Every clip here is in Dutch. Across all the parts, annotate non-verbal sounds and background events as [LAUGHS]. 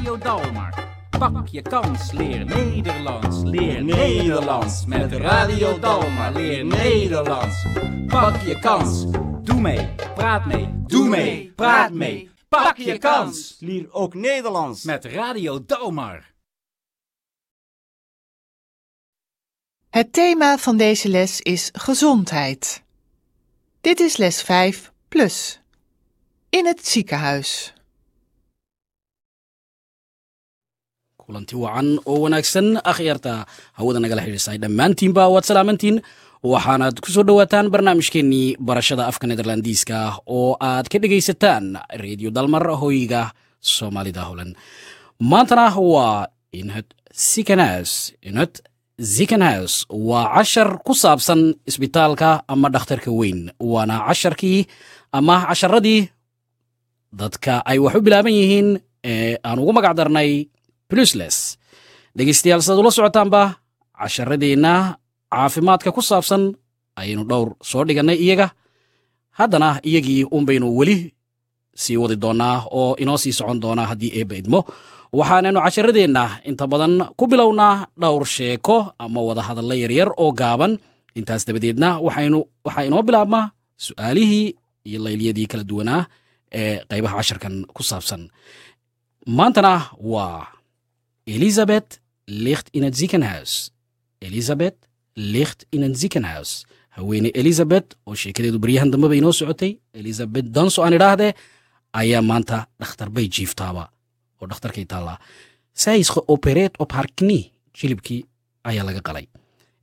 Radio Dalmar. Pak je kans, leer Nederlands, leer Nederlands. Met Radio Dalmar, leer Nederlands. Pak je kans, doe mee, praat mee, doe mee, praat mee. Pak je kans, Leer ook Nederlands. met Radio Dalmar. Het thema van deze les is gezondheid. Dit is les 5 plus. In het ziekenhuis. Kulanti wacan oo wanaagsan. Akhyaarta hawada nagala xidhiisay dhammaantiinba waad salaamantiin. Waxaanaad ku soo dhowaataan barnaamijkeennii barashada afka nederlandiiska oo aad ka dhegaysataan redio dalmar hoyga soomaalida holan maantana waa in het ziekenhuis in het ziekenhuis waa cashar ku saabsan isbitaalka ama dhakhtarka weyn waana casharkii ama casharadii dadka ay wax u bilaaban yihiin ee aan ugu magac darnay plusles dhegaystayaal sidaad ula socotaanba casharadeenna caafimaadka ku saabsan ayaynu dhowr soo dhigannay iyaga. Haddana iyagii unbaynu weli sii wadi doonnaa oo inoo sii socon doonaa haddii eebba idmo. Waxaanaynu casharadeenna inta badan ku bilownaa dhowr sheeko ama wadahadalla yaryar oo gaaban. Intaas dabadeedna waxaa inoo bilaabmaa su'aalihii iyo laylyadii kala duwanaa ee qaybaha casharkan ku saabsan. Maantana waa Elisabeth ligt in het ziekenhuis. Elisabeth ligt in een ziekenhuis. Haweeney Elisabeth, oo sheekadeedu baryahan dambeba inoo socotay, Elisabeth Danso aan idhaahdee, ayaa maanta dhakhtar bay jiiftaaba, oo dhakhtarkay taallaa. Is geopereerd op haar knie. Jilibkii ayaa laga qalay.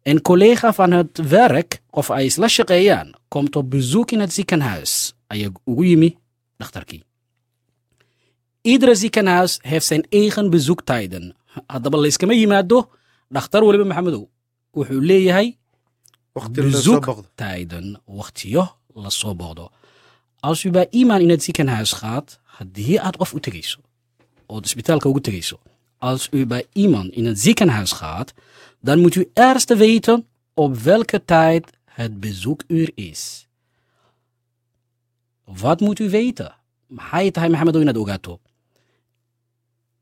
Een collega van het werk, of ay isla shaqeeyaan, komt op bezoek in het ziekenhuis. Ayaa ugu yimi dhakhtarkii. Iedere ziekenhuis heeft zijn eigen bezoektijden. Haddaba layskama yimaado dhakhtar weliba maxamedow wuxuu leeyahay bezoektijden? Waqtiyo la soo booqdo als u bij iemand in het ziekenhuis gaat haddii aad qof u tegayso ood isbitaalka ugu tegayso als u bij iemand in het ziekenhuis gaat dan moet u eerst weten op welke tijd het bezoekuur is. Wat moet u weten? Maxay tahay maxamedow inaad ogaato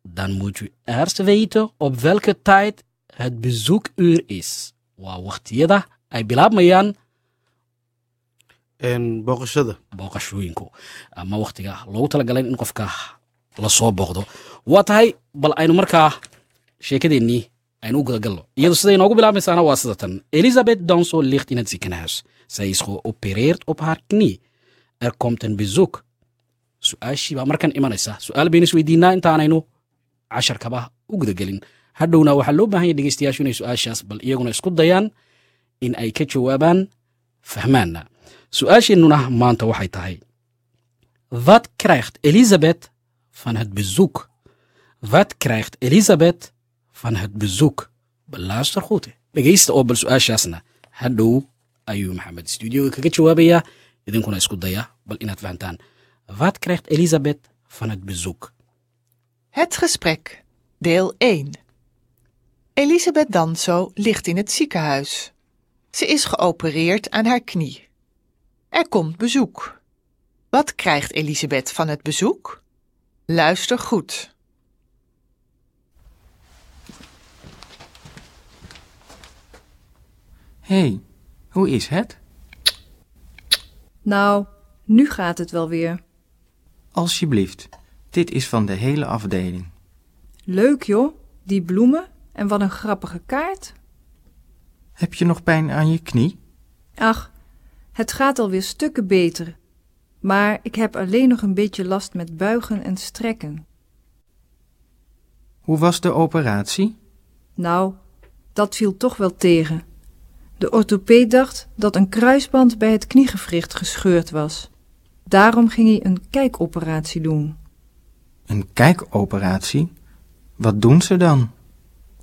dan moet u eerst weten op welke tijd het bezoekuur is. Waa waqtiyada ay bilaabmayaan booqashada. booqashooyinku ama waqtiga loogu talagalay in qofka la soo booqdo waa tahay bal aynu markaa sheekadeennii aynu u gudagalno iyadu siday inoogu bilaabmaysaana waa sida tan elizabeth danso ligt in het ziekenhuis. Zij is geopereerd op haar knie. Er komt een bezoek. Su'aashii baa markan imanaysa su'aal baynu isweydiinaa intaanaynu casharkaba u gudagelin. Hadhowna waxaa loo baahan yahay dhegeystayaashu inay su'aashaas bal iyaguna isku dayaan in ay ka jawaabaan fahmaanna. Su'aasheennuna maanta waxay tahay wat krijgt Elisabeth van het bezoek wat krijgt Elisabeth van het bezoek dhegeysta oo bal su'aashaasna hadhow ayuu maxamed studioga kaga jawaabayaa idinkuna isku daya bal inaad fahantaan. Wat krijgt Elisabeth van het Het gesprek. Deel 1. Elisabeth Danso ligt in het ziekenhuis. Ze is geopereerd aan haar knie. Er komt bezoek. Wat krijgt Elisabeth van het bezoek? Luister goed. Hé, hey, hoe is het? Nou, nu gaat het wel weer. Alsjeblieft, dit is van de hele afdeling. Leuk joh, die bloemen en wat een grappige kaart. Heb je nog pijn aan je knie? Ach, het gaat alweer stukken beter. Maar ik heb alleen nog een beetje last met buigen en strekken. Hoe was de operatie? Nou, dat viel toch wel tegen. De orthopeed dacht dat een kruisband bij het kniegewricht gescheurd was. Daarom ging hij een kijkoperatie doen. Een kijkoperatie? Wat doen ze dan?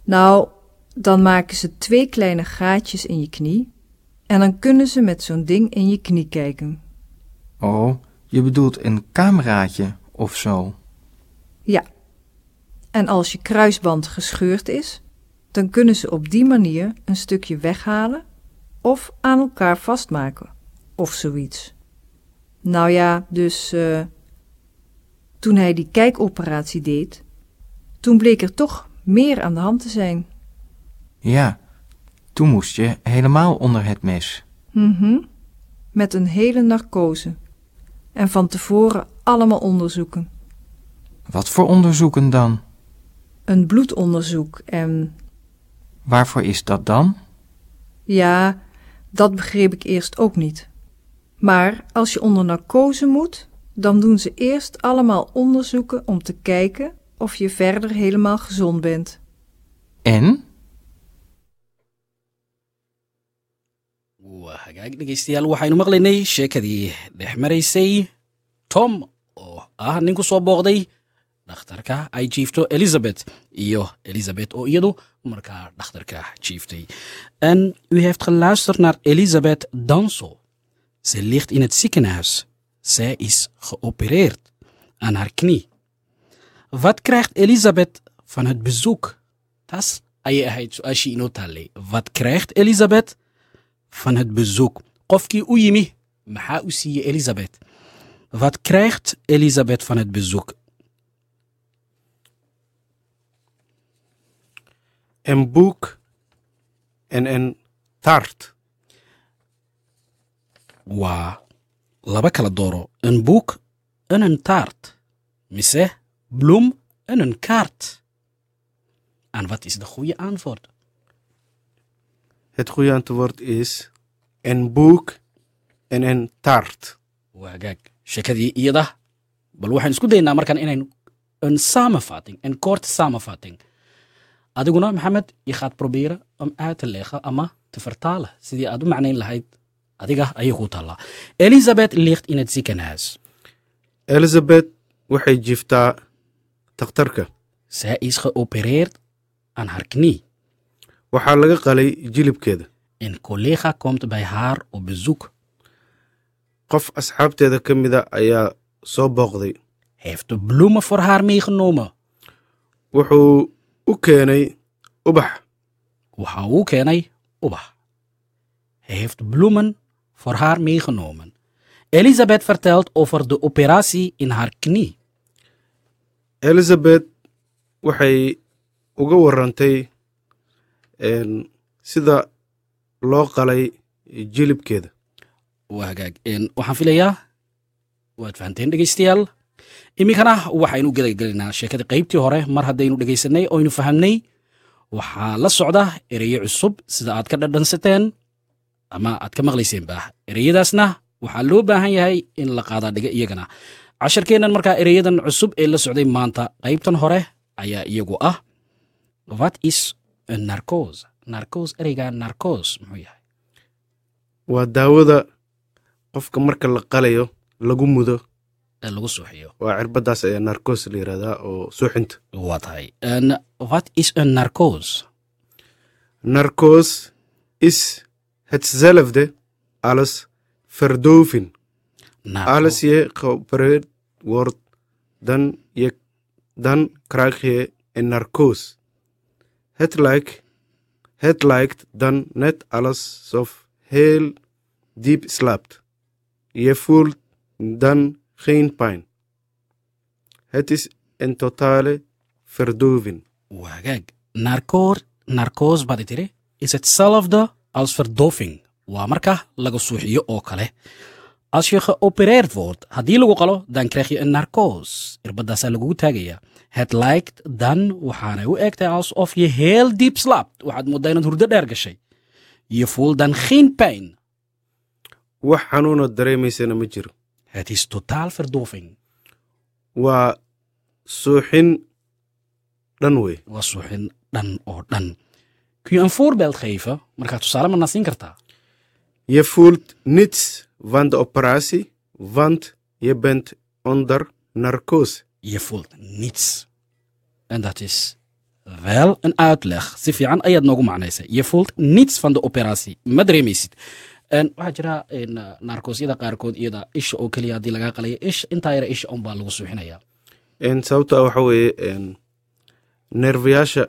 Nou, dan maken ze twee kleine gaatjes in je knie en dan kunnen ze met zo'n ding in je knie kijken. Oh, je bedoelt een cameraatje of zo. Ja. En als je kruisband gescheurd is, dan kunnen ze op die manier een stukje weghalen of aan elkaar vastmaken of zoiets. Nou ja, dus eh, toen hij die kijkoperatie deed, Toen bleek er toch meer aan de hand te zijn. Ja, toen moest je helemaal onder het mes. Mhm. Met een hele narcose. En van tevoren allemaal onderzoeken. Wat voor onderzoeken dan? Een bloedonderzoek en Waarvoor is dat dan? ja, dat begreep ik eerst ook niet. Maar als je onder narcose moet, dan doen ze eerst allemaal onderzoeken om te kijken of je verder helemaal gezond bent. En? waa hagaag dhegaystayaal waxaynu maqlaynay sheekadii dhex maraysay tom oo ah nin ku soo booqday dhakhtarka ay jiifto elizabeth iyo elizabeth oo iyadu markaa dhakhtarka jiiftay en u heeft geluisterd naar elizabeth danso. Ze ligt in het ziekenhuis zij is geopereerd aan haar knie wat krijgt elizabeth van het bezoek inoo taallay wat krijgt elizabeth van het bezoek. Qofkii u yimi, maxaa u siiyey Elizabeth? Wat krijgt Elizabeth van het bezoek? Een boek en een taart. Waa laba kala dooro. Een boek en een taart. Mise bloem en een kaart. En wat is de goede antwoord? Het goede antwoord is een boek en een taart. waa hagaag sheekadii iyada bal waxaan isku daynaa markaan inaynu een samenvatting een korte samenvatting adiguna maxamed je gaat proberen om uit te leggen ama te vertalen sidii aad u macnayn lahayd adiga ayay kuu taallaa elizabeth ligt in het ziekenhuis Elizabeth waxay jiiftaa takhtarka. zij is geopereerd aan haar knie Waxaa laga qalay jilibkeeda. een collega komt bij haar op bezoek Qof asxaabteeda ka mida ayaa soo booqday. heeft de bloemen voor haar meegenomen Wuxuu u keenay ubax. waxa uu keenay ubax heeft bloemen voor haar meegenomen. Elizabeth vertelt over de operatie in haar knie. Elizabeth waxay uga warantay sida loo qalay jilibkeeda. waa hagaag. Waxaan filayaa. Waad fahanteen dhegaystayaal? Iminkana waxaynu gadagelinaa sheekada qaybtii hore. Mar haddaynu dhegaysanay oynu fahamnay waxaa la socda ereyo cusub sida aad ka dhadhansateen ama aad ka maqlayseenba ereyadaasna waxaa loo baahan yahay in la qaadaa dhiga iyagana. Casharkeennan markaa ereyadan cusub ee la socday maanta qaybtan hore ayaa iyagu ah. What is a narcos? Narcos ereyga narcos muxuu yahay? Waa daawada qofka marka la qalayo lagu mudo. ee lagu suuxiyo. Waa cirbadaas ayaa narcos la yidhahdaa oo suuxinta. waa tahay. What is a narcos? Narcos is hetzelfde als verdoving. Narco- Als je geopereerd wordt, dan, je, dan krijg je een narcose. Het lijkt, het lijkt dan net alsof heel diep slaapt. Je voelt dan geen pijn. Het is een totale verdoving. waa hagaag narcoor narcos baad i tiri is hetzelfde als verdoving waa marka laga suuxiyo oo kale. Geopereerd wordt haddii lagu qalo dan krijg je een narcos irbadaasaa lagugu taagaya. Het lijkt dan waxaanay u egtahay alsof je heel diep slaapt waxaad moodaa inaad hurdo dheer gashay. Je voelt dan geen pijn. Wax xanuuna dareemaysana ma jiro. Het is totaal verdoving. Waa suuxin dhan wey waa suuxin dhan oo dhan kun je een voorbeeld geven markaa tusaale ma nasiin kartaa Je voelt niets van de operatie, want je bent onder narcose. je voelt niets. En dat is wel een uitleg. Si fiican ayaad noogu macnaysay. Je voelt niets van de operatie. Ma dareemaysid. En waxaa jira een, narkosyada qaarkood iyada isha oo keliya haddii lagaa qalaya isha intaa yara isha unbaa lagu suuxinaya En sababta waxa weeye een, neerfayaasha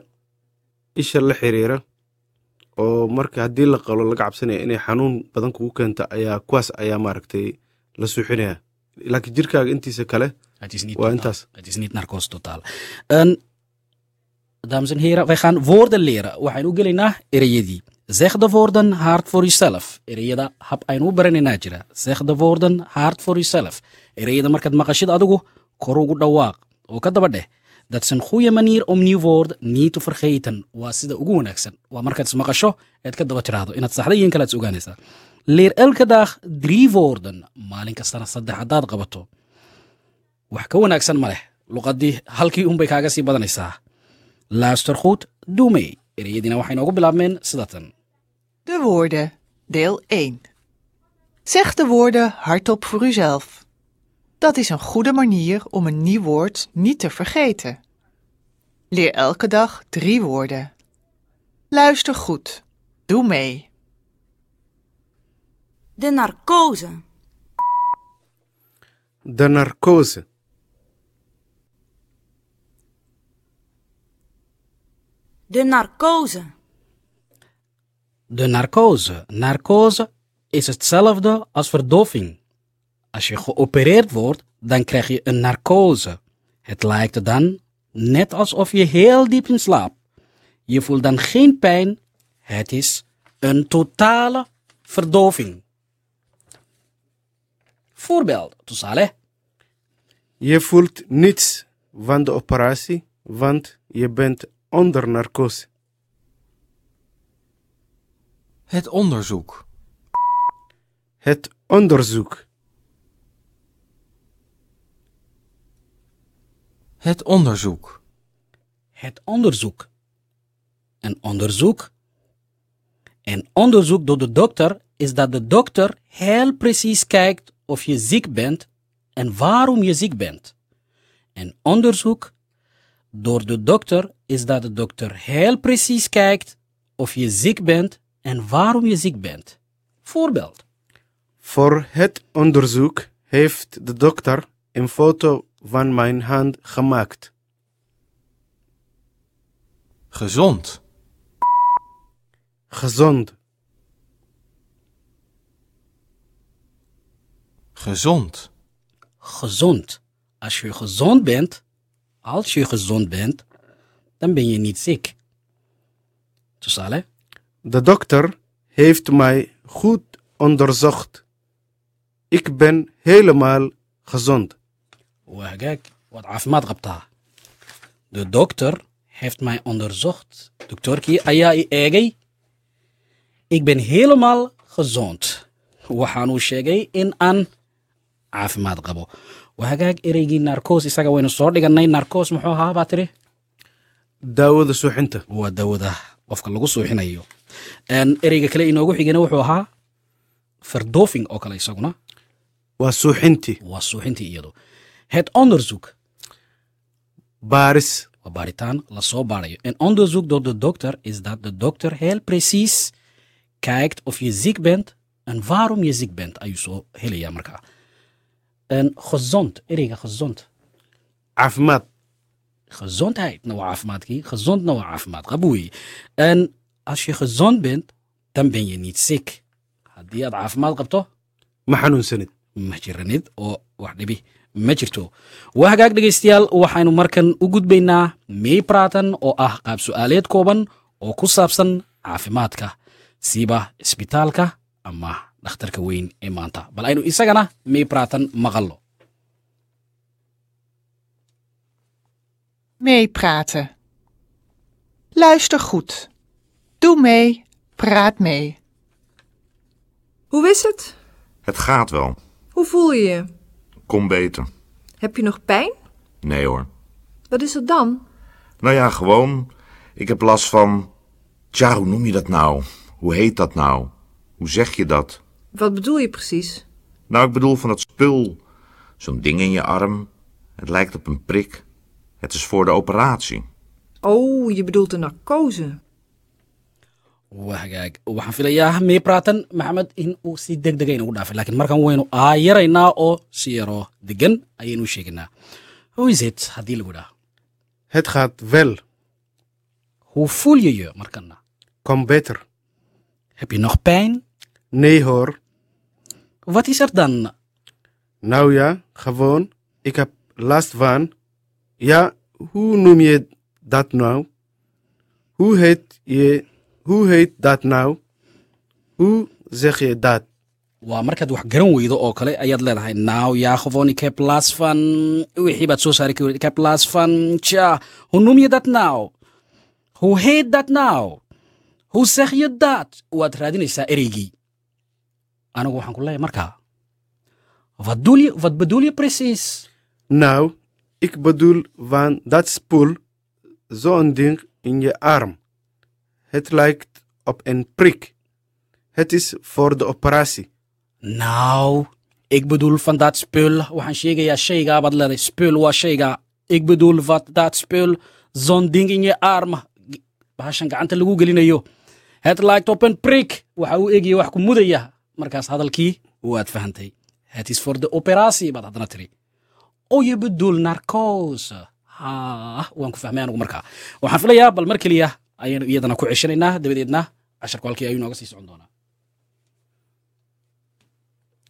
isha la xiriira oo marka haddii la qalo laga cabsanaya inay xanuun badan kugu keento ayaa kuwaas ayaa maaragtay la suuxinaya laakiin jirkaaga intiisa kale waa intaas dames en heren, wij gaan woorden leren. We gaan ook leren ereyedi. Zeg de woorden hard voor jezelf. Ereyeda hab een uberen in ajira. Zeg de woorden hard voor jezelf. Ereyeda markat makashid adugu korugu Dat is een goede manier om nieuw woord niet te vergeten. Waa sida ugu wanaagsan. Waa markaad is maqasho eed ka daba tiraahdo inaad saxda iyo in kale is ogaanaysaa. Leer elke dag drie woorden. Maalin kastana saddex haddaad qabato. wax ka wanaagsan ma leh luqaddii halkii unbay kaaga sii badanaysaa luister goed doe mee ereyadiina waxay noogu bilaabmeen sidatan De woorden, deel 1. Zeg de woorden hardop voor uzelf. Dat is een goede manier om een nieuw woord niet te vergeten. Leer elke dag drie woorden. Luister goed. Doe mee. De narcose. De narcose. De narcose. de narcose narcose is hetzelfde als verdoving als je geopereerd wordt dan krijg je een narcose het lijkt dan net alsof je heel diep in slaapt je voelt dan geen pijn het is een totale verdoving voorbeeld tusaale Je voelt niets van de operatie, want je bent onder narcose. Het onderzoek. Het onderzoek. Het onderzoek. het onderzoek. Een onderzoek. Een onderzoek door de dokter is dat de dokter heel precies kijkt of je ziek bent en waarom je ziek bent. Een onderzoek door de dokter is dat de dokter heel precies kijkt of je ziek bent en waarom je ziek bent. Voorbeeld. Voor het onderzoek heeft de dokter een foto van mijn hand gemaakt. Gezond. Gezond. Gezond. Gezond. Als je gezond bent, als je gezond bent, dan ben je niet ziek. Tussale. De dokter heeft mij goed onderzocht. Ik ben helemaal gezond. Waa hagaag waad caafimaad qabtaa de dokter heeft mij onderzocht. Doktorkii ayaa i eegay ik ben helemaal gezond. Waxaanuu sheegay in aan caafimaad qabo waa hagaag ereygii narcos isaga waynu soo dhigannay narcos muxuu ahaa baa tiri Daawada suuxinta. waa dawada. Qofka lagu suuxinayo ereyga kale inoogu xigana wuxuu ahaa verdoving oo kale isaguna Waa suuxintii. waa suuxintii iyadu het onderzoek. Baaritaan lasoo baarayo een onderzoek door de dokter is dat de dokter heel precies kijkt of je ziek bent en waarom je ziek bent. Ayuu soo helayaa markaa en gezond ereyga gezond. Caafimaad. gezondheidna waa caafimaadkii gezondna waa caafimaad qab weeye en als je gezond bent dan ben je niet ziek. Haddii aad caafimaad qabto Ma xanuunsanid. ma jiranid oo wax dhibi ma jirto waa hagaag dhegaystayaal waxaynu markan u gudbaynaa mey praatan oo ah qaab su'aaleed kooban oo ku saabsan caafimaadka siiba isbitaalka ama dhakhtarka weyn ee maanta bal aynu isagana mey praatan maqallo Meepraten. Luister goed. Doe mee. Praat mee. Hoe is het? Het gaat wel. Hoe voel je je? Kom beter. Heb je nog pijn? Nee hoor. Wat is er dan? Nou ja, gewoon. Ik heb last van. Tja, hoe noem je dat nou? Hoe heet dat nou? Hoe zeg je dat? Wat bedoel je precies? Nou, ik bedoel van dat spul. Zo'n ding in je arm. Het lijkt op een prik. Het is voor de operatie. Oh, je bedoelt de narcose. Waa hagaag waxaan filayaa mey praatan maxamed in uu si deg dega inagu dhaafay laakiin markan waynu aayaraynaa oo si yaroo degan ayaynu u sheegaynaa hoe is it haddii lagu dhaha Het gaat wel. hoe voel je je markana Kom beter. heb je nog pijn Nee hoor. wat is er dan Nou ja, gewoon. Ik heb last van. Ja, hoe noem je dat nou? Hoe heet je, who hate that now? Who zekhe that? Waa markaad wax garan weydo oo kale ayaad leedahay now yakhovoni keplasfan wixii baad soo saari ka keplasfan cha hunumya that now? Who hate that now? Who sekhya that? Waad raadinaysaa ereygii. Anigu waxaan ku leeyahay markaa vadulya vad badulya precis. Now ik bedoel van dat spoel zo'n ding arm. Het lijkt op een prik. Het is voor de operatie. nou ik bedoel van dat spul waxaan sheegayaa shaygaa baad leedahay spul waa shaygaa ik bedoel wat dat spul zo'n ding in je arm. Het lijkt op een prik. Wax ku mudaya markaas hadalkii waad fahantay het is voor de operatie baad je bedoel narcose. Ha waan ku fahmay anigu markaa waxaan filayaa bal mar keliya ayaynu iyadana ku ceshanaynaa dabadeedna casharku halkii ayuu nooga sii socon doonaa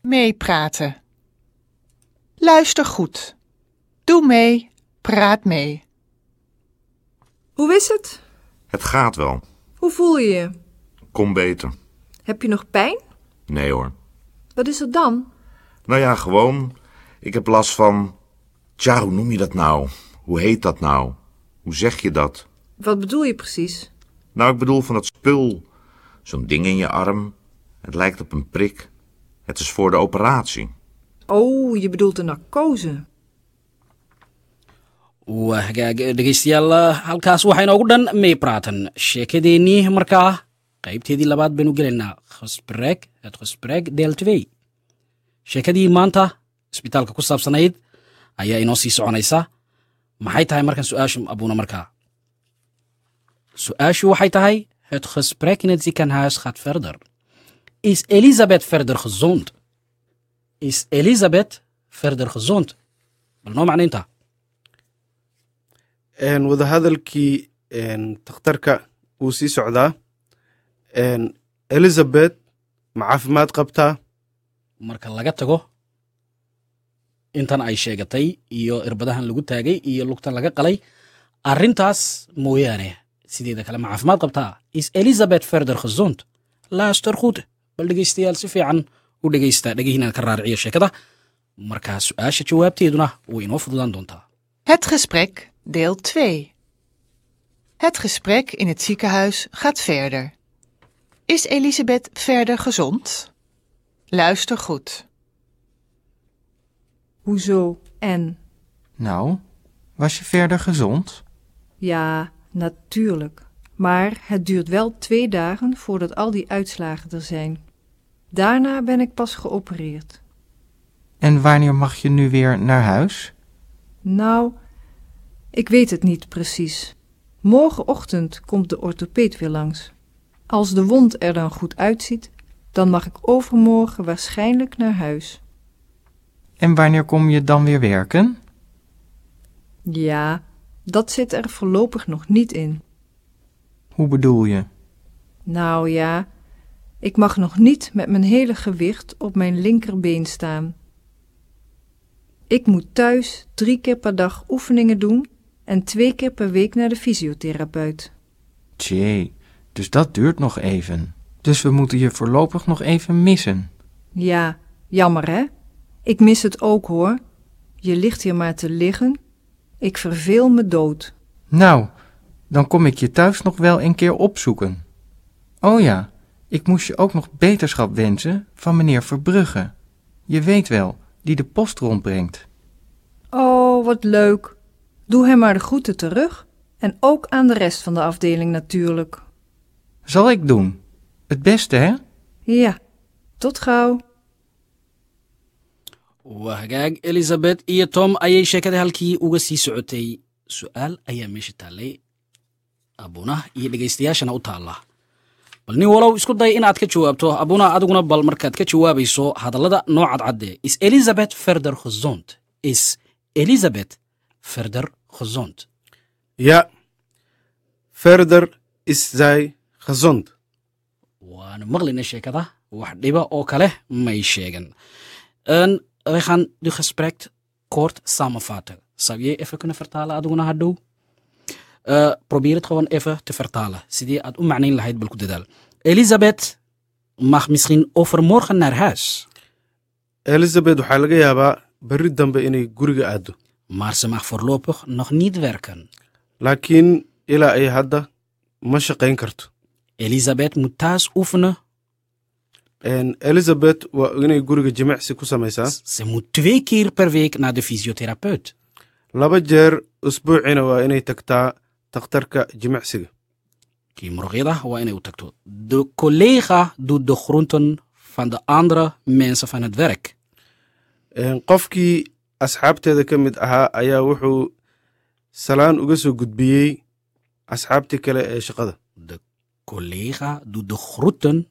Meepraten. Luister goed. Doe mee, praat mee. Hoe is het? Het gaat wel. Hoe voel je je? Kom beter. Heb je nog pijn? Nee hoor. Wat is er dan? Nou ja, gewoon. Ik heb last van. Tja, hoe noem je dat nou? Hoe heet dat nou? Hoe zeg je dat? Wat bedoel je precies? Nou, ik bedoel van dat spul. Zo'n ding in je arm. Het lijkt op een prik. Het is voor de operatie. Oh, je bedoelt de narcose. waa hagaag dhegeystayaal eh, halkaas waxaa inoogu dhan may praatan sheekadeennii markaa qaybteedii labaad baynu gelaynaa khasbreg het khasbreg deel twee sheekadii maanta isbitaalka ku saabsanayd ayaa inoo sii soconaysa maxay tahay markan su'aashu abuuna markaa su'aashu waxay tahay het gesprek in het ziekenhuis gaat verder. Is elisabeth verder gezond? Is elisabeth verder gezond? Bal noo macnaynta wadahadalkii takhtarka wuu sii socdaa elizabeth ma caafimaad qabtaa marka laga tago intan ay sheegatay iyo irbadahan lagu taagay iyo lugtan laga qalay arrintaas mooyaane sideeda kale ma caafimaad qabtaa is elizabeth verder gezond luister goed bal dhegeystayaal si fiican u dhegeysta dhegihiina ka raariciya sheekada markaa su-aasha jawaabteeduna way inoo fududaan doontaa Het gesprek, deel 2. Het gesprek in het ziekenhuis gaat verder. Is Elisabeth verder gezond? Luister goed. Hoezo en? Nou, was je verder gezond? Ja, natuurlijk. Maar het duurt wel twee dagen voordat al die uitslagen er zijn. Daarna ben ik pas geopereerd. En wanneer mag je nu weer naar huis? Nou, ik weet het niet precies. Morgenochtend komt de orthopeed weer langs. Als de wond er dan goed uitziet, dan mag ik overmorgen waarschijnlijk naar huis. En wanneer kom je dan weer werken? Ja, dat zit er voorlopig nog niet in. Hoe bedoel je? Nou ja, ik mag nog niet met mijn hele gewicht op mijn linkerbeen staan. Ik moet thuis drie keer per dag oefeningen doen en twee keer per week naar de fysiotherapeut. Tjee, dus dat duurt nog even. Dus we moeten je voorlopig nog even missen. Ja, jammer hè? Ik mis het ook hoor. Je ligt hier maar te liggen. Ik verveel me dood. Nou, dan kom ik je thuis nog wel een keer opzoeken. Oh ja, ik moest je ook nog beterschap wensen van meneer Verbrugge. Je weet wel, die de post rondbrengt. Oh, wat leuk. Doe hem maar de groeten terug. En ook aan de rest van de afdeling natuurlijk. Zal ik doen. Het beste, hè? Ja, tot gauw. Waa hagaag elizabeth iyo tom ayay sheekada halkii uga sii socotay. Su'aal ayaa meesha taallay abuna iyo dhegaystayaashana u taalla. Bal nin walow isku day inaad ka jawaabto. Abuna adiguna bal markaad ka jawaabayso hadallada noo cadcadde is elizabeth verder gezond is elizabeth verder gezond Ja, verder is zij gezond. waanu maqlayna sheekada. Wax dhiba oo kale may sheegan we gaan de gesprek kort samenvatten. Zou je even kunnen vertalen, adiguna hadhow? Eh, probeer het gewoon even te vertalen. Sidii aad u macnayn lahayd bal ku dadaal elizabeth mag misschien overmorgen naar huis elizabeth waxaa laga yaabaa berri dambe inay guriga aaddo maar ze mag voorlopig nog niet werken laakiin ilaa ay hadda ma shaqayn karto elizabeth moet thuis oefenen En elizabeth waa inay guriga jimicsi ku samaysaa ze moet twee keer per week naar de fysiotherapeut. Laba jeer usbuucina waa inay tagtaa takhtarka jimicsiga. Muruqyada waa inay u tagto. De collega doet de groenten van de andere mensen van het werk. Qofkii asxaabteeda ka mid ahaa ayaa wuxuu salaan uga soo gudbiyey asxaabtii kale ee shaqada. De collega doet de groeten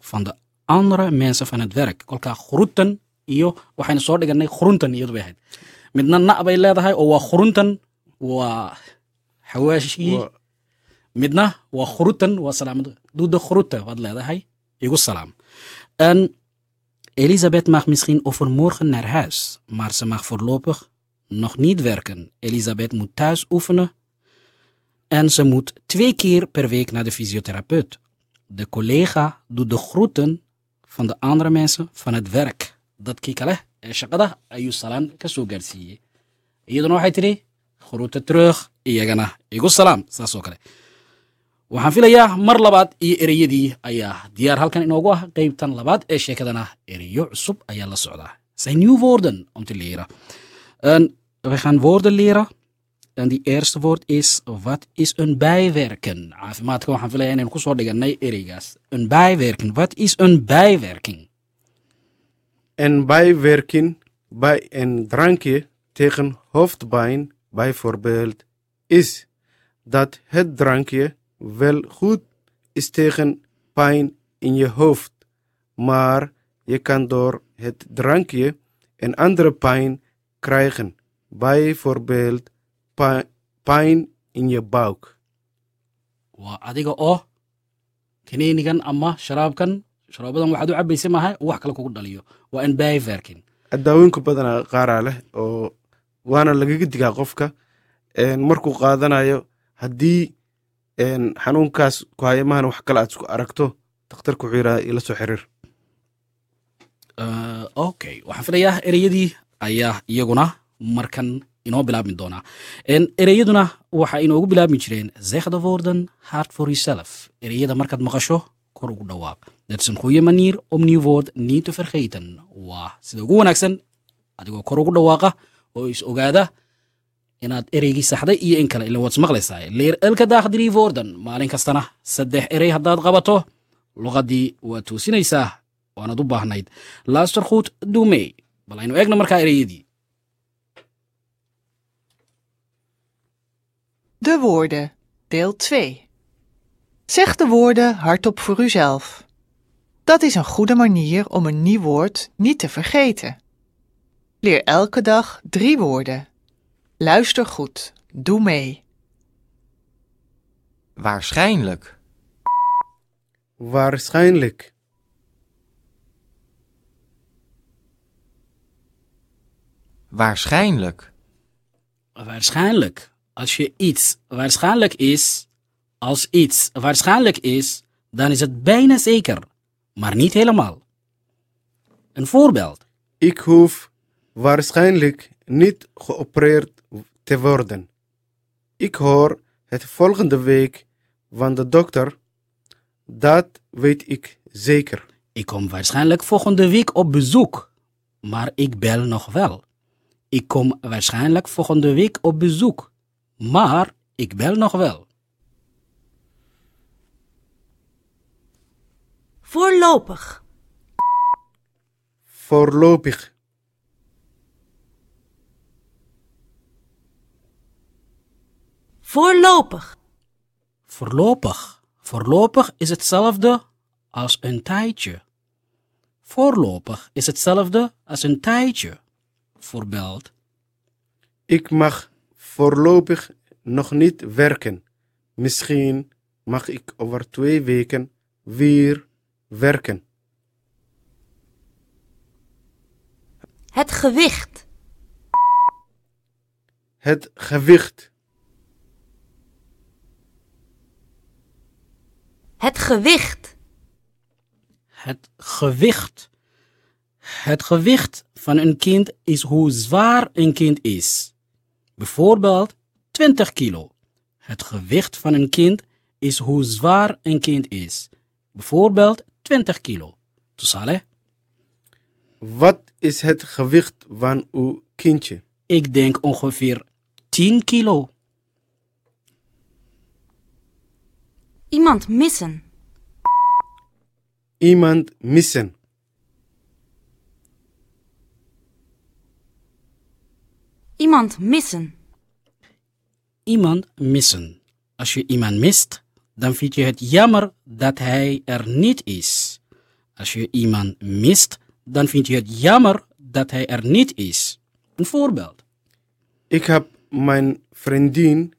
van de andere mensen van het werk kolkaa groeten iyo waxaynu soo dhiganay groenten iyadu bay ahayd midna na bay leedahay oo waa groenten waa xawaashigii Waa- midna waa waa salaamad doe de groeten waad leedahay igu salaam en Elisabeth mag misschien overmorgen naar huis, maar ze mag voorlopig nog niet werken. Elisabeth moet thuis oefenen en ze moet twee keer per week naar de fysiotherapeut. De collega doet de groeten van de andere mensen van het werk. Dadkii kale ee shaqada ayuu salaan ka soo gaarsiiyey. Iyaduna waxay tidhi groeten terug iyagana igu salaam saas oo kale. Waxaan filayaa mar labaad iyo ereyadii ayaa diyaar halkan inoogu ah. Qeybtan labaad ee sheekadana ereyo cusub ayaa la socdaa. Zijn nieuw woorden om te leren en we en die eerste woord is wat is een dhiganay ereygaas een bijwerken wat is een bijwerking? En bijwerking bij een drankje tegen hoofdpijn bijvoorbeeld is dat het drankje wel goed is tegen pijn in je hoofd, maar je kan door het drankje een andere pijn krijgen, bijvoorbeeld pi- pijn in je buik. waa adiga oo kaniinigan ama sharaabkan sharaabadan waxaad u cabaysa maaha wax kale kugu dhaliyo. Waa bijwerking daawooyinka badanaa qaaraa leh oo waana lagaga digaa qofka markuu qaadanayo haddii xanuunkaas ku haya mahana wax kale aad isku aragto dakhtarku wuxuu yidhaha ila soo xiriir. Okay. Waxaan filayaa ereyadii ayaa iyaguna markan inoo bilaabmi doonaa ereyaduna waxa inoogu bilaabmi jireen zeg de woorden hard for yourself ereyada markaad maqasho kor ugu dhawaaq. Dat is een goede manier om nieuw woord niet te vergeten. Waa sida ugu wanaagsan adigoo kor ugu dhawaaqa oo is ogaada inaad ereygii saxday iyo in kale ila waad ismaqlaysaa leer elka daag drie woorden maalin kastana saddex erey haddaad qabato luqadii waad toosinaysaa waanaad u baahnayd. Goed doe mee bal aynu eegno markaa ereyadii De woorden, deel 2. Zeg de woorden hardop voor uzelf. Dat is een goede manier om een nieuw woord niet te vergeten. Leer elke dag drie woorden. Luister goed, doe mee. Waarschijnlijk. waarschijnlijk Waarschijnlijk. Waarschijnlijk. Als je iets waarschijnlijk is, als iets waarschijnlijk is, dan is het bijna zeker, maar niet helemaal. Een voorbeeld. ik hoef waarschijnlijk niet geopereerd te worden ik hoor het volgende week van de dokter dat weet ik zeker Ik kom waarschijnlijk volgende week op bezoek, maar ik bel nog wel. Ik kom waarschijnlijk volgende week op bezoek, maar ik bel nog wel. Voorlopig. voorlopig Voorlopig. Voorlopig. Voorlopig is hetzelfde als een tijdje. Voorlopig is hetzelfde als een tijdje. Voorbeeld. Ik mag voorlopig nog niet werken. Misschien mag ik over twee weken weer werken. Het gewicht. Het gewicht. Het gewicht. Het gewicht. Het gewicht van een kind is hoe zwaar een kind is. Bijvoorbeeld 20 kilo. Het gewicht van een kind is hoe zwaar een kind is. Bijvoorbeeld 20 kilo. Tusale, Wat is het gewicht van uw kindje? ik denk ongeveer 10 kilo. Iemand missen. Iemand missen. Iemand missen. Iemand missen. Als je iemand mist, dan vind je het jammer dat hij er niet is. Als je iemand mist, dan vind je het jammer dat hij er niet is. Een voorbeeld. Ik heb mijn vriendin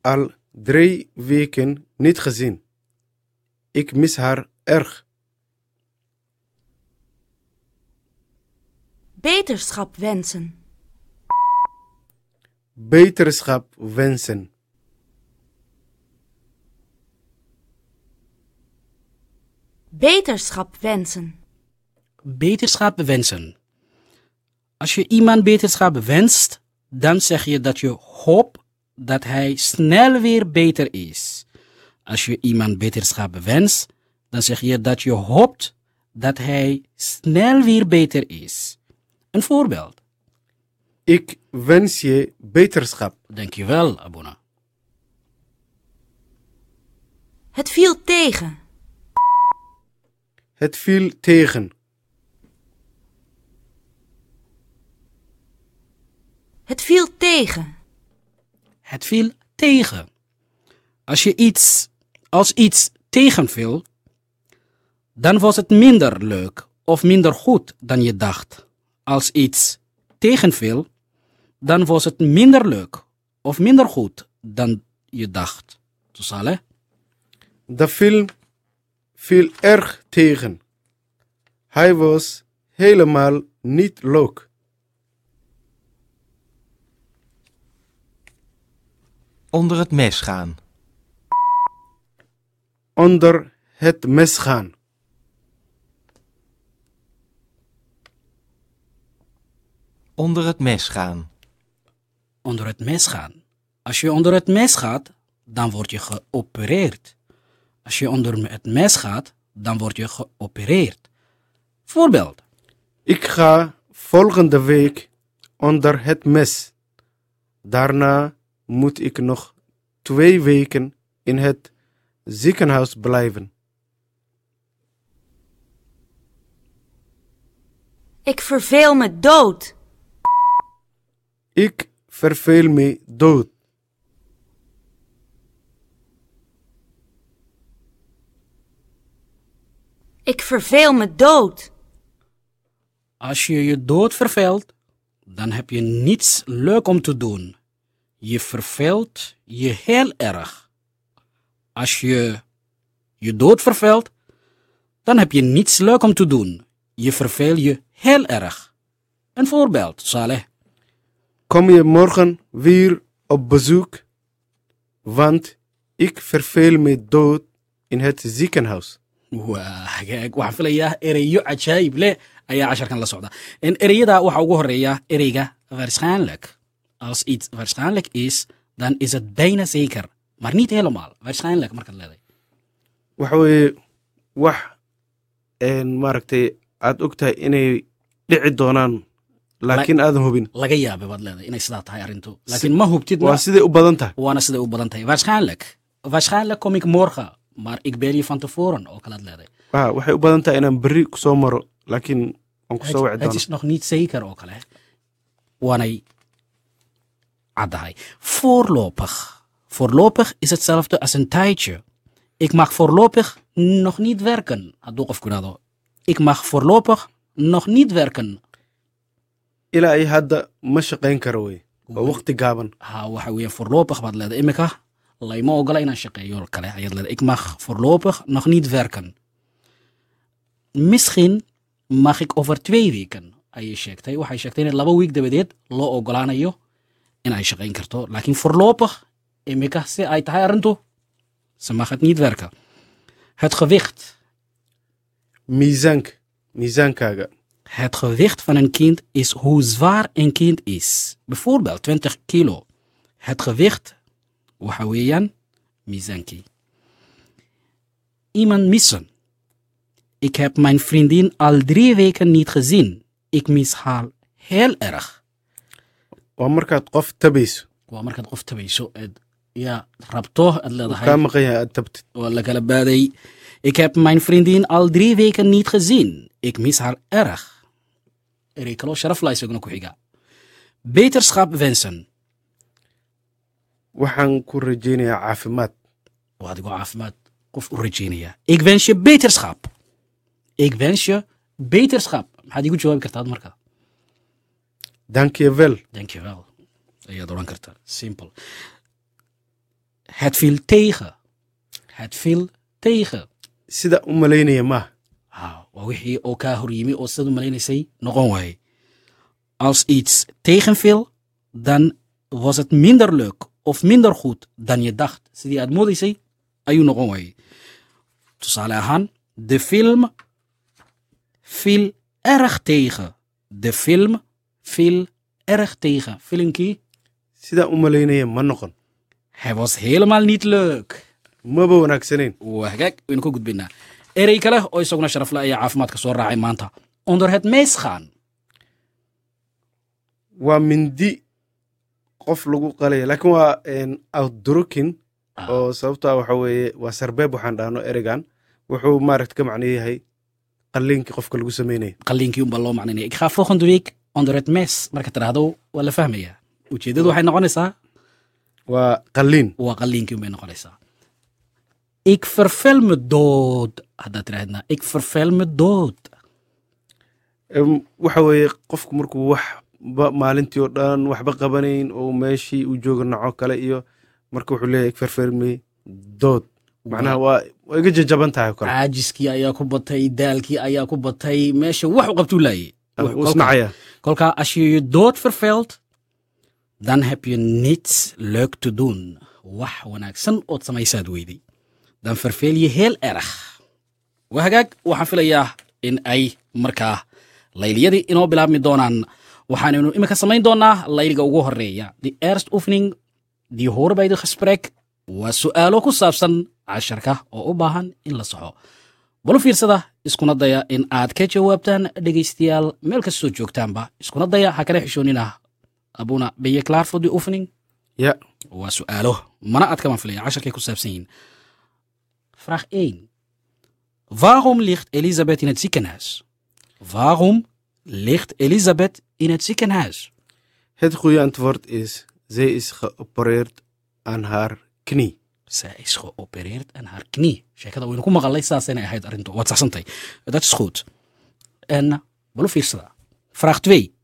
al drie weken niet gezien. Ik mis haar erg. Beterschap wensen. Beterschap wensen. Beterschap wensen. Beterschap wensen. Als je iemand beterschap wenst, dan zeg je dat je hoopt dat hij snel weer beter is. Als je iemand beterschap wenst, dan zeg je dat je hoopt dat hij snel weer beter is. Een voorbeeld. Ik wens je beterschap. Dankjewel, Abuna. Het viel tegen. Het viel tegen. Het viel tegen. Het viel tegen. Als je iets als iets tegenviel, dan was het minder leuk of minder goed dan je dacht. Als iets tegenviel, dan was het minder leuk of minder goed dan je dacht. Tusale, De film viel erg tegen. Hij was helemaal niet leuk. Onder het mes gaan. Onder het mes gaan. Onder het mes gaan. Onder het mes gaan. Als je onder het mes gaat, dan word je geopereerd. Als je onder het mes gaat, dan word je geopereerd. Voorbeeld. Ik ga volgende week onder het mes. Daarna moet ik nog twee weken in het ziekenhuis blijven. Ik verveel me dood. Ik verveel me dood. Ik verveel me dood. Als je je dood verveelt, dan heb je niets leuk om te doen. Je verveelt je heel erg. Als je je dood verveelt, dan heb je niets leuk om te doen. Je verveel je heel erg. Een voorbeeld, Saleh. Kom je morgen weer op bezoek? Want ik verveel me dood in het ziekenhuis. hagaag waxaan filayaa ereyo cajaayib leh ayaa casharkan la socda ereyada waxaa ugu horreeya ereyga waarschijnlijk als iets waarschijnlijk is dan is het bijna zeker maar niet helemaal waarschijnlijk markaad leedahay waxa weeye wax maaragtay aad og tahay inay dhici doonaan laakiin aadan hubin. Laga yaabay baad leedahay inay sidaa tahay arrintu. Laakiin ma hubtid waa siday u badan tahay. Waana siday u badan tahay. Waarschijnlijk kom ik morgen maar ik bel je van tevoren oo kalaad leedahay. Ah, waxay u badan tahay inaan berri ku soo maro laakiin aan ku soo wici doono nog oo kale waanay caddahay. Voorlopig. Voorlopig is hetzelfde een tijdje. Ik mag voorlopig nog niet werken. Hadduu qofku idhahdo ik mag voorlopig nog niet werken ilaa ay hadda ma shaqayn karo wey waa waqti gaaban. Ha waxa weeye voorlopig baad leedahay. Imika layma ogola inaan shaqeeyo kale. Ayaad leedahay ik mag voorlopig nog niet werken misschien mag ik over twee weken ayay sheegtay. Waxay sheegtay in laba wiig dabadeed loo ogolaanayo in ay shaqayn karto. Laakiin voorlopig imika si ay tahay arrintu ze mag het niet werken Het gewicht. miisaanka miisaankaaga Het gewicht van een kind is hoe zwaar een kind is. Bijvoorbeeld 20 kilo. Het gewicht, waxa weeyaan, miisaankii. Iemand missen. Ik heb mijn vriendin al drie weken niet gezien. Ik mis haar heel erg. ja ik heb mijn vriendin al drie weken niet gezien ik mis haar erg erey kaloo sharaf laa isaguna ku xiga. Beterskap venson waxaan ku rajaynayaa caafimaad. Waa adigoo caafimaad qof u rajaynayaa. Egvenshe beterskap egvenshe beterskap maxaad iigu jawaabi kartaad ad markaa? Dankievel dankievel ayaad odhan kartaa. Simple. Hadfield teiga hadfield teiga sida u malaynaya maaha waa wixii oo kaa hor yimi oo sidaad u malaynaysay noqon waaye als iets tegenviel dan was het minder leuk of minder goed dan je dacht. Sidii aad moodaysay ayuu noqon waaye tusaale ahaan de film viel erg tegen. De film viel erg tegen. Filmkii sidaa u malaynaya ma noqon hij was helemaal niet leuk. Maba wanaagsanayn waa hagaag waynu ka gudbaynaa erey kale oo isaguna sharafle ayaa caafimaadka soo raacay maanta. Onder het mees gaan waa mindi qof lagu qalaya laakiin waa outdrukin oo sababtaa waxa weeye waa sarbeeb waxaan dhahno ereygan wuxuu maaragta ka macno yahay qalliinkii qofka lagu sameynaya. Qalliinkii unbaa loo macnaynaya ik ga volgende week onder het mes marka tiraahdo waa la fahmayaa. Ujeeddadu waxay noqonaysaa? Waa qalliin waa qalliinkii unbay noqonaysaa. Ik dood haddaad tirahdna ik vervel me dood Em, waxa weeye qofku markuu waxba maalintii oo dhan waxba qabanayn oo meeshii uu jooga naco kale iyo marka wuxuu leeyahay ferfermi dood macnaha waa waa iga jajaban tahay oo kale caajiskii ayaa ku batay daalkii ayaa ku batay meesha wax u qabtuu laayay wuu isnacaya Kolka, als je je dood verveelt, dan heb je niets leuk te doen. Wax wanaagsan ood samaysaad weyday. Dan verveel je heel erg. Waa hagaag waxaan filayaa in ay markaa layliyadii inoo bilaabmi doonaan. Waxaanaynu iminka samayn doonaa layliga ugu horreeya the erst horen bij de gesprek waa su'aalo ku saabsan casharka oo u baahan in la saxo. Balu fiirsada iskuna daya in aad ka jawaabtaan dhegaystayaal meel kastoo joogtaanba. Iskuna daya ha kala xishoonina abuna ben je klaar voor die oefening? Ja waa su'aalo. Mana aad kama filaya casharkay ku saabsan yihiin. Vraag 1 waarom ligt Elisabeth in het ziekenhuis? Waarom ligt Elisabeth in het ziekenhuis? Het goede antwoord is zij is geopereerd aan haar knie. Zij is geopereerd aan haar knie. Dat is goed. En vraag 2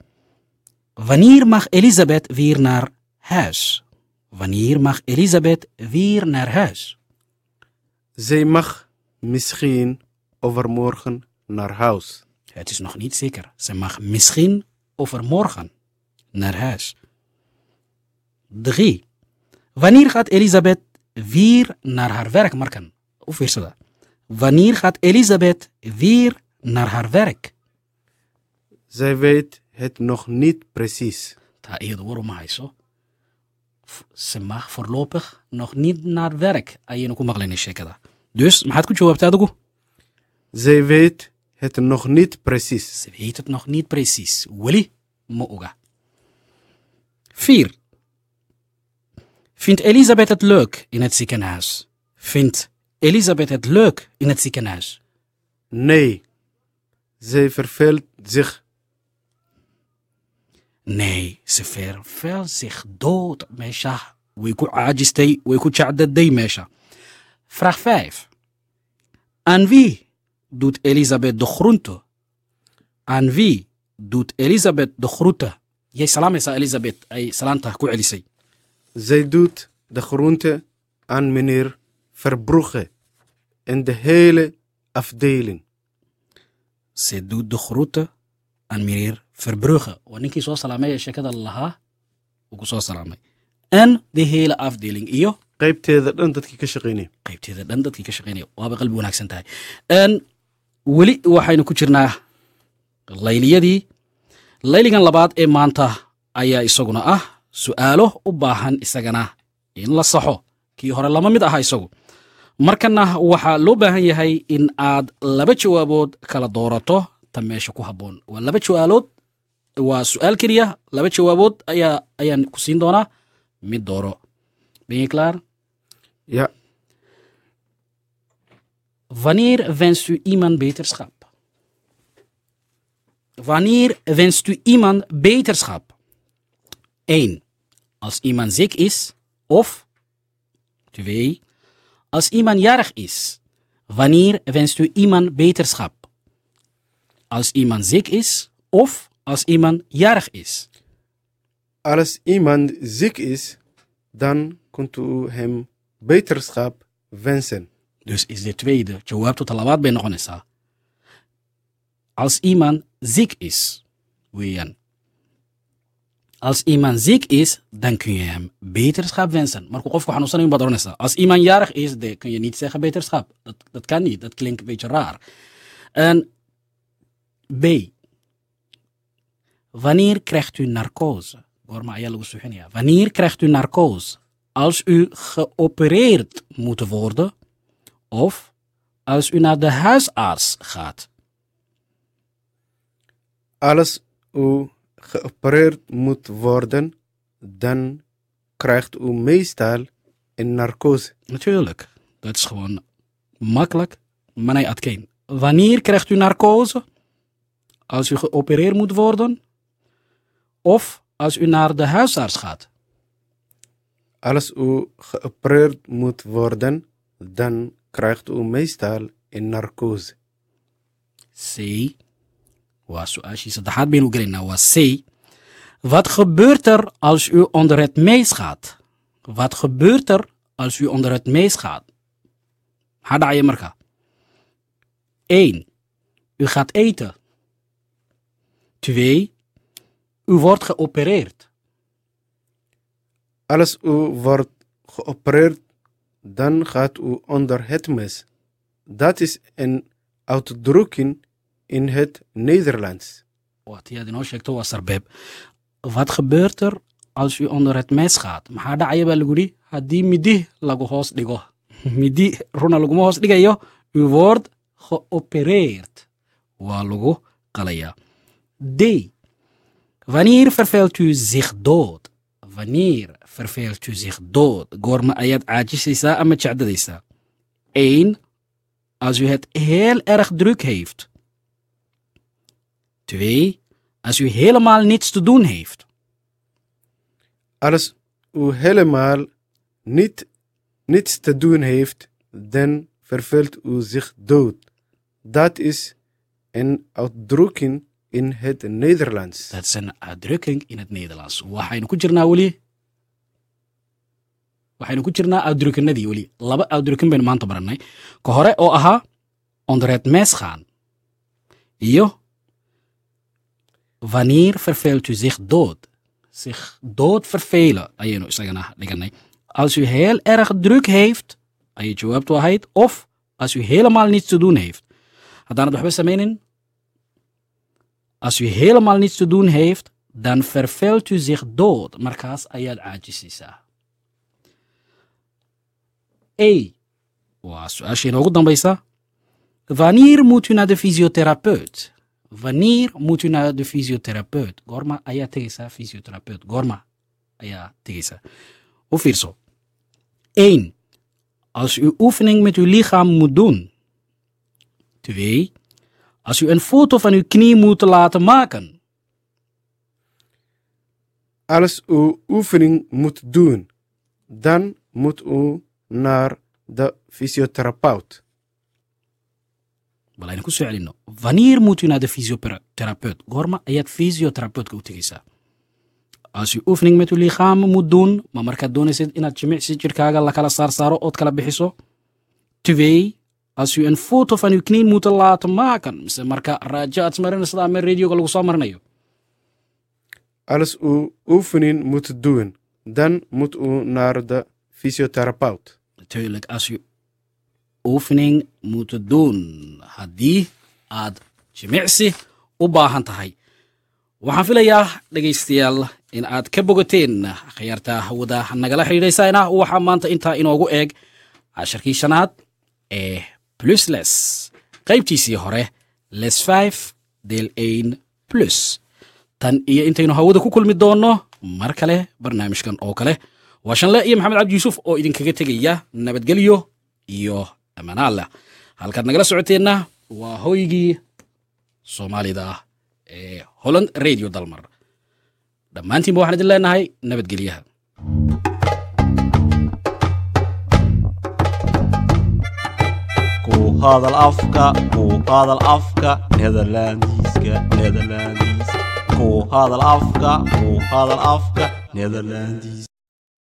wanneer mag Elisabeth weer naar huis? Wanneer mag Elisabeth weer naar huis? Zij mag misschien overmorgen naar huis Het is nog niet zeker. Ze mag misschien overmorgen naar huis. 3. Wanneer gaat Elisabeth weer naar haar werk, Marken? Of weer dat? Wanneer gaat Elisabeth weer naar haar werk? zij weet het nog niet precies uma hayso. F- Ze mag voorlopig nog niet naar werk. Sheekada. Dus maxaad ku jawaabtaa adigu? zij weet het nog niet precies Ze weet het nog niet precies. Weli ma oga. 4. Vindt Elisabeth het leuk in het ziekenhuis? Vindt Elisabeth het leuk in het ziekenhuis? nee zij verveelt zich Nee, ze verveelt zich dood meesha. Way ku caajistay, way ku jacdaday meesha. Vraag 5. Aan wie doet Elisabeth de groente? Aan wie doet Elisabeth de groente? Jij salaamaysaa Elisabeth ay salaanta ku celisay. zij doet de groente aan meneer Verbrugge en de hele afdeling Ze doet de groete aan meneer Verbrugge. Waa ninkii soo salaamay ee sheekada lahaa uu ku soo salaamay. En de hele afdeling iyo qaybteeda dhan dadkii ka shaqaynaya. Qaybteeda dhan dadkii ka shaqaynaya. Waaba qalbi wanaagsan tahay. Weli waxaynu ku jirnaa layliyadii. Layligan labaad ee maanta ayaa isaguna ah su'aalo u baahan isagana in la saxo. Kii hore lama mid aha isagu. Markana waxaa loo baahan yahay in aad laba jawaabood kala doorato ta meesha ku habboon. Waa laba jawaalood waa su'aal keliya. Laba jawaabood ayaa ayaan ku siin doonaa. Mid dooro. Ben ya Wanneer wenst u iemand beterschap? Wanneer wenst u iemand beterschap? 1. Als iemand ziek is. Of 2. Als iemand jarig is. Wanneer wenst u iemand beterschap? Als iemand ziek is. Of als iemand jarig is. als iemand ziek is dan kunt u hem beterschap wensen Dus is de tweede. Tot noqonaysaa. Als iemand ziek is. Weeyaan. Als iemand ziek is, dan kun je hem beterschap wensen. Maar oranaysaa. Als iemand jarig is, de kun je niet zeggen beterschap. Dat, dat kan niet. Dat klinkt een beetje raar. En B. Wanneer krijgt u narcose? Wanneer krijgt u narcose? Als u geopereerd moet worden of als u naar de huisarts gaat. als u geopereerd moet worden dan krijgt u meestal een narcose Natuurlijk, dat is gewoon makkelijk, maar nee. Wanneer krijgt u narcose? Als u geopereerd moet worden of als u naar de huisarts gaat. Als u geopereerd moet worden dan krijgt u meestal een narcose C. Wat gebeurt er als u onder het mees gaat? Wat gebeurt er als u onder het mees gaat? Marka? 1. U gaat eten. 2. U wordt geopereerd. Als u wordt geopereerd, dan gaat u onder het mes. Dat is een uitdrukking in het Nederlands. Wat hij inoo sheegto waa sarbeeb. Wat gebeurt er als u onder het mes gaat? Maxaa dhacaya baa lagu yidhi haddii midi lagu hoos dhigo. [LAUGHS] midi runa laguma hoos. U wordt geopereerd. Waa lagu qalaya. D. Wanneer verveelt u zich dood? Wanneer verveelt u zich dood? Goorma ayaad caajisaysaa ama jecdadaysaa? 1. Als u het heel erg druk heeft. 2. Als u helemaal niets te doen heeft. Als u helemaal niet, niets te doen heeft, dan verveelt u zich dood. Dat is een uitdrukking in het Nederlands. Dat is een uitdrukking in het Nederlands. Waxaynu ku jirnaa weli waxaynu ku jirnaa uitdrukkinadii weli laba uitdrukkin baynu maanta barannay. Ka hore oo ahaa onder het mes gaan. Iyo. Verveelt u zich dood? Zich dood vervelen. Ayaynu isagana dhiganay als u heel erg druk heeft ayay jawaabtu ahayd of als u helemaal niets te doen heeft. Haddaanad waxba samaynin als u helemaal niets te doen heeft, dan verveelt u zich dood. Markaas ayaad caajisaysaa. E. Waa su-aasha inoogu dambaysa. Wanneer moet u naar de fysiotherapeut? Wanneer moet u naar de fysiotherapeut? Ayaa tegaysaa fysiotherapeut. Goorma ayaa tegaysaa. U fiirso. 1. Als u oefening met uw lichaam moet doen. 2. Als u een foto van uw knie moet laten maken. Als u oefening moet doen, dan moet u naar de fysiotherapeut. bal aynu ku soo celinno vaniir muutu inaada fysiotherapeut? Goorma ayaad fysiotherapeutga u tegaysaa aasi ufning metulikham muduun ma markaad doonaysad inaad jimicsi jirkaaga lakala saarsaaro ood kala bixiso tuvey asu en foto fanikniin muutalaat maakan mise marka raajo aad smarinaysid ame radioga lagu soo marinayo als u ufnin mutduwen dan mut u naarda fysiotherapeut natuurlijk als je oefening moet doen haddii aad jimicsi u baahan tahay waxaan filayaa dhegaystayaal in aad ka bogateen akhyaarta hawada nagala xidhiidhaysana waxaa maanta intaa inoogu eeg casharkii shanaad ee plusles qaybtiisii hore les five del ain plus. Tan iyo intaynu hawada ku kulmi doonno mar kale barnaamijkan oo kale waa shanle iyo maxamed cabdi yuusuf oo idinkaga tegaya nabadgelyo iyo ammaanaalla halkaad nagala socoteenna waa hoygii soomaalida ee holland radio dalmar. Dhammaantiinba waxaan idin leenahay nabadgelyaha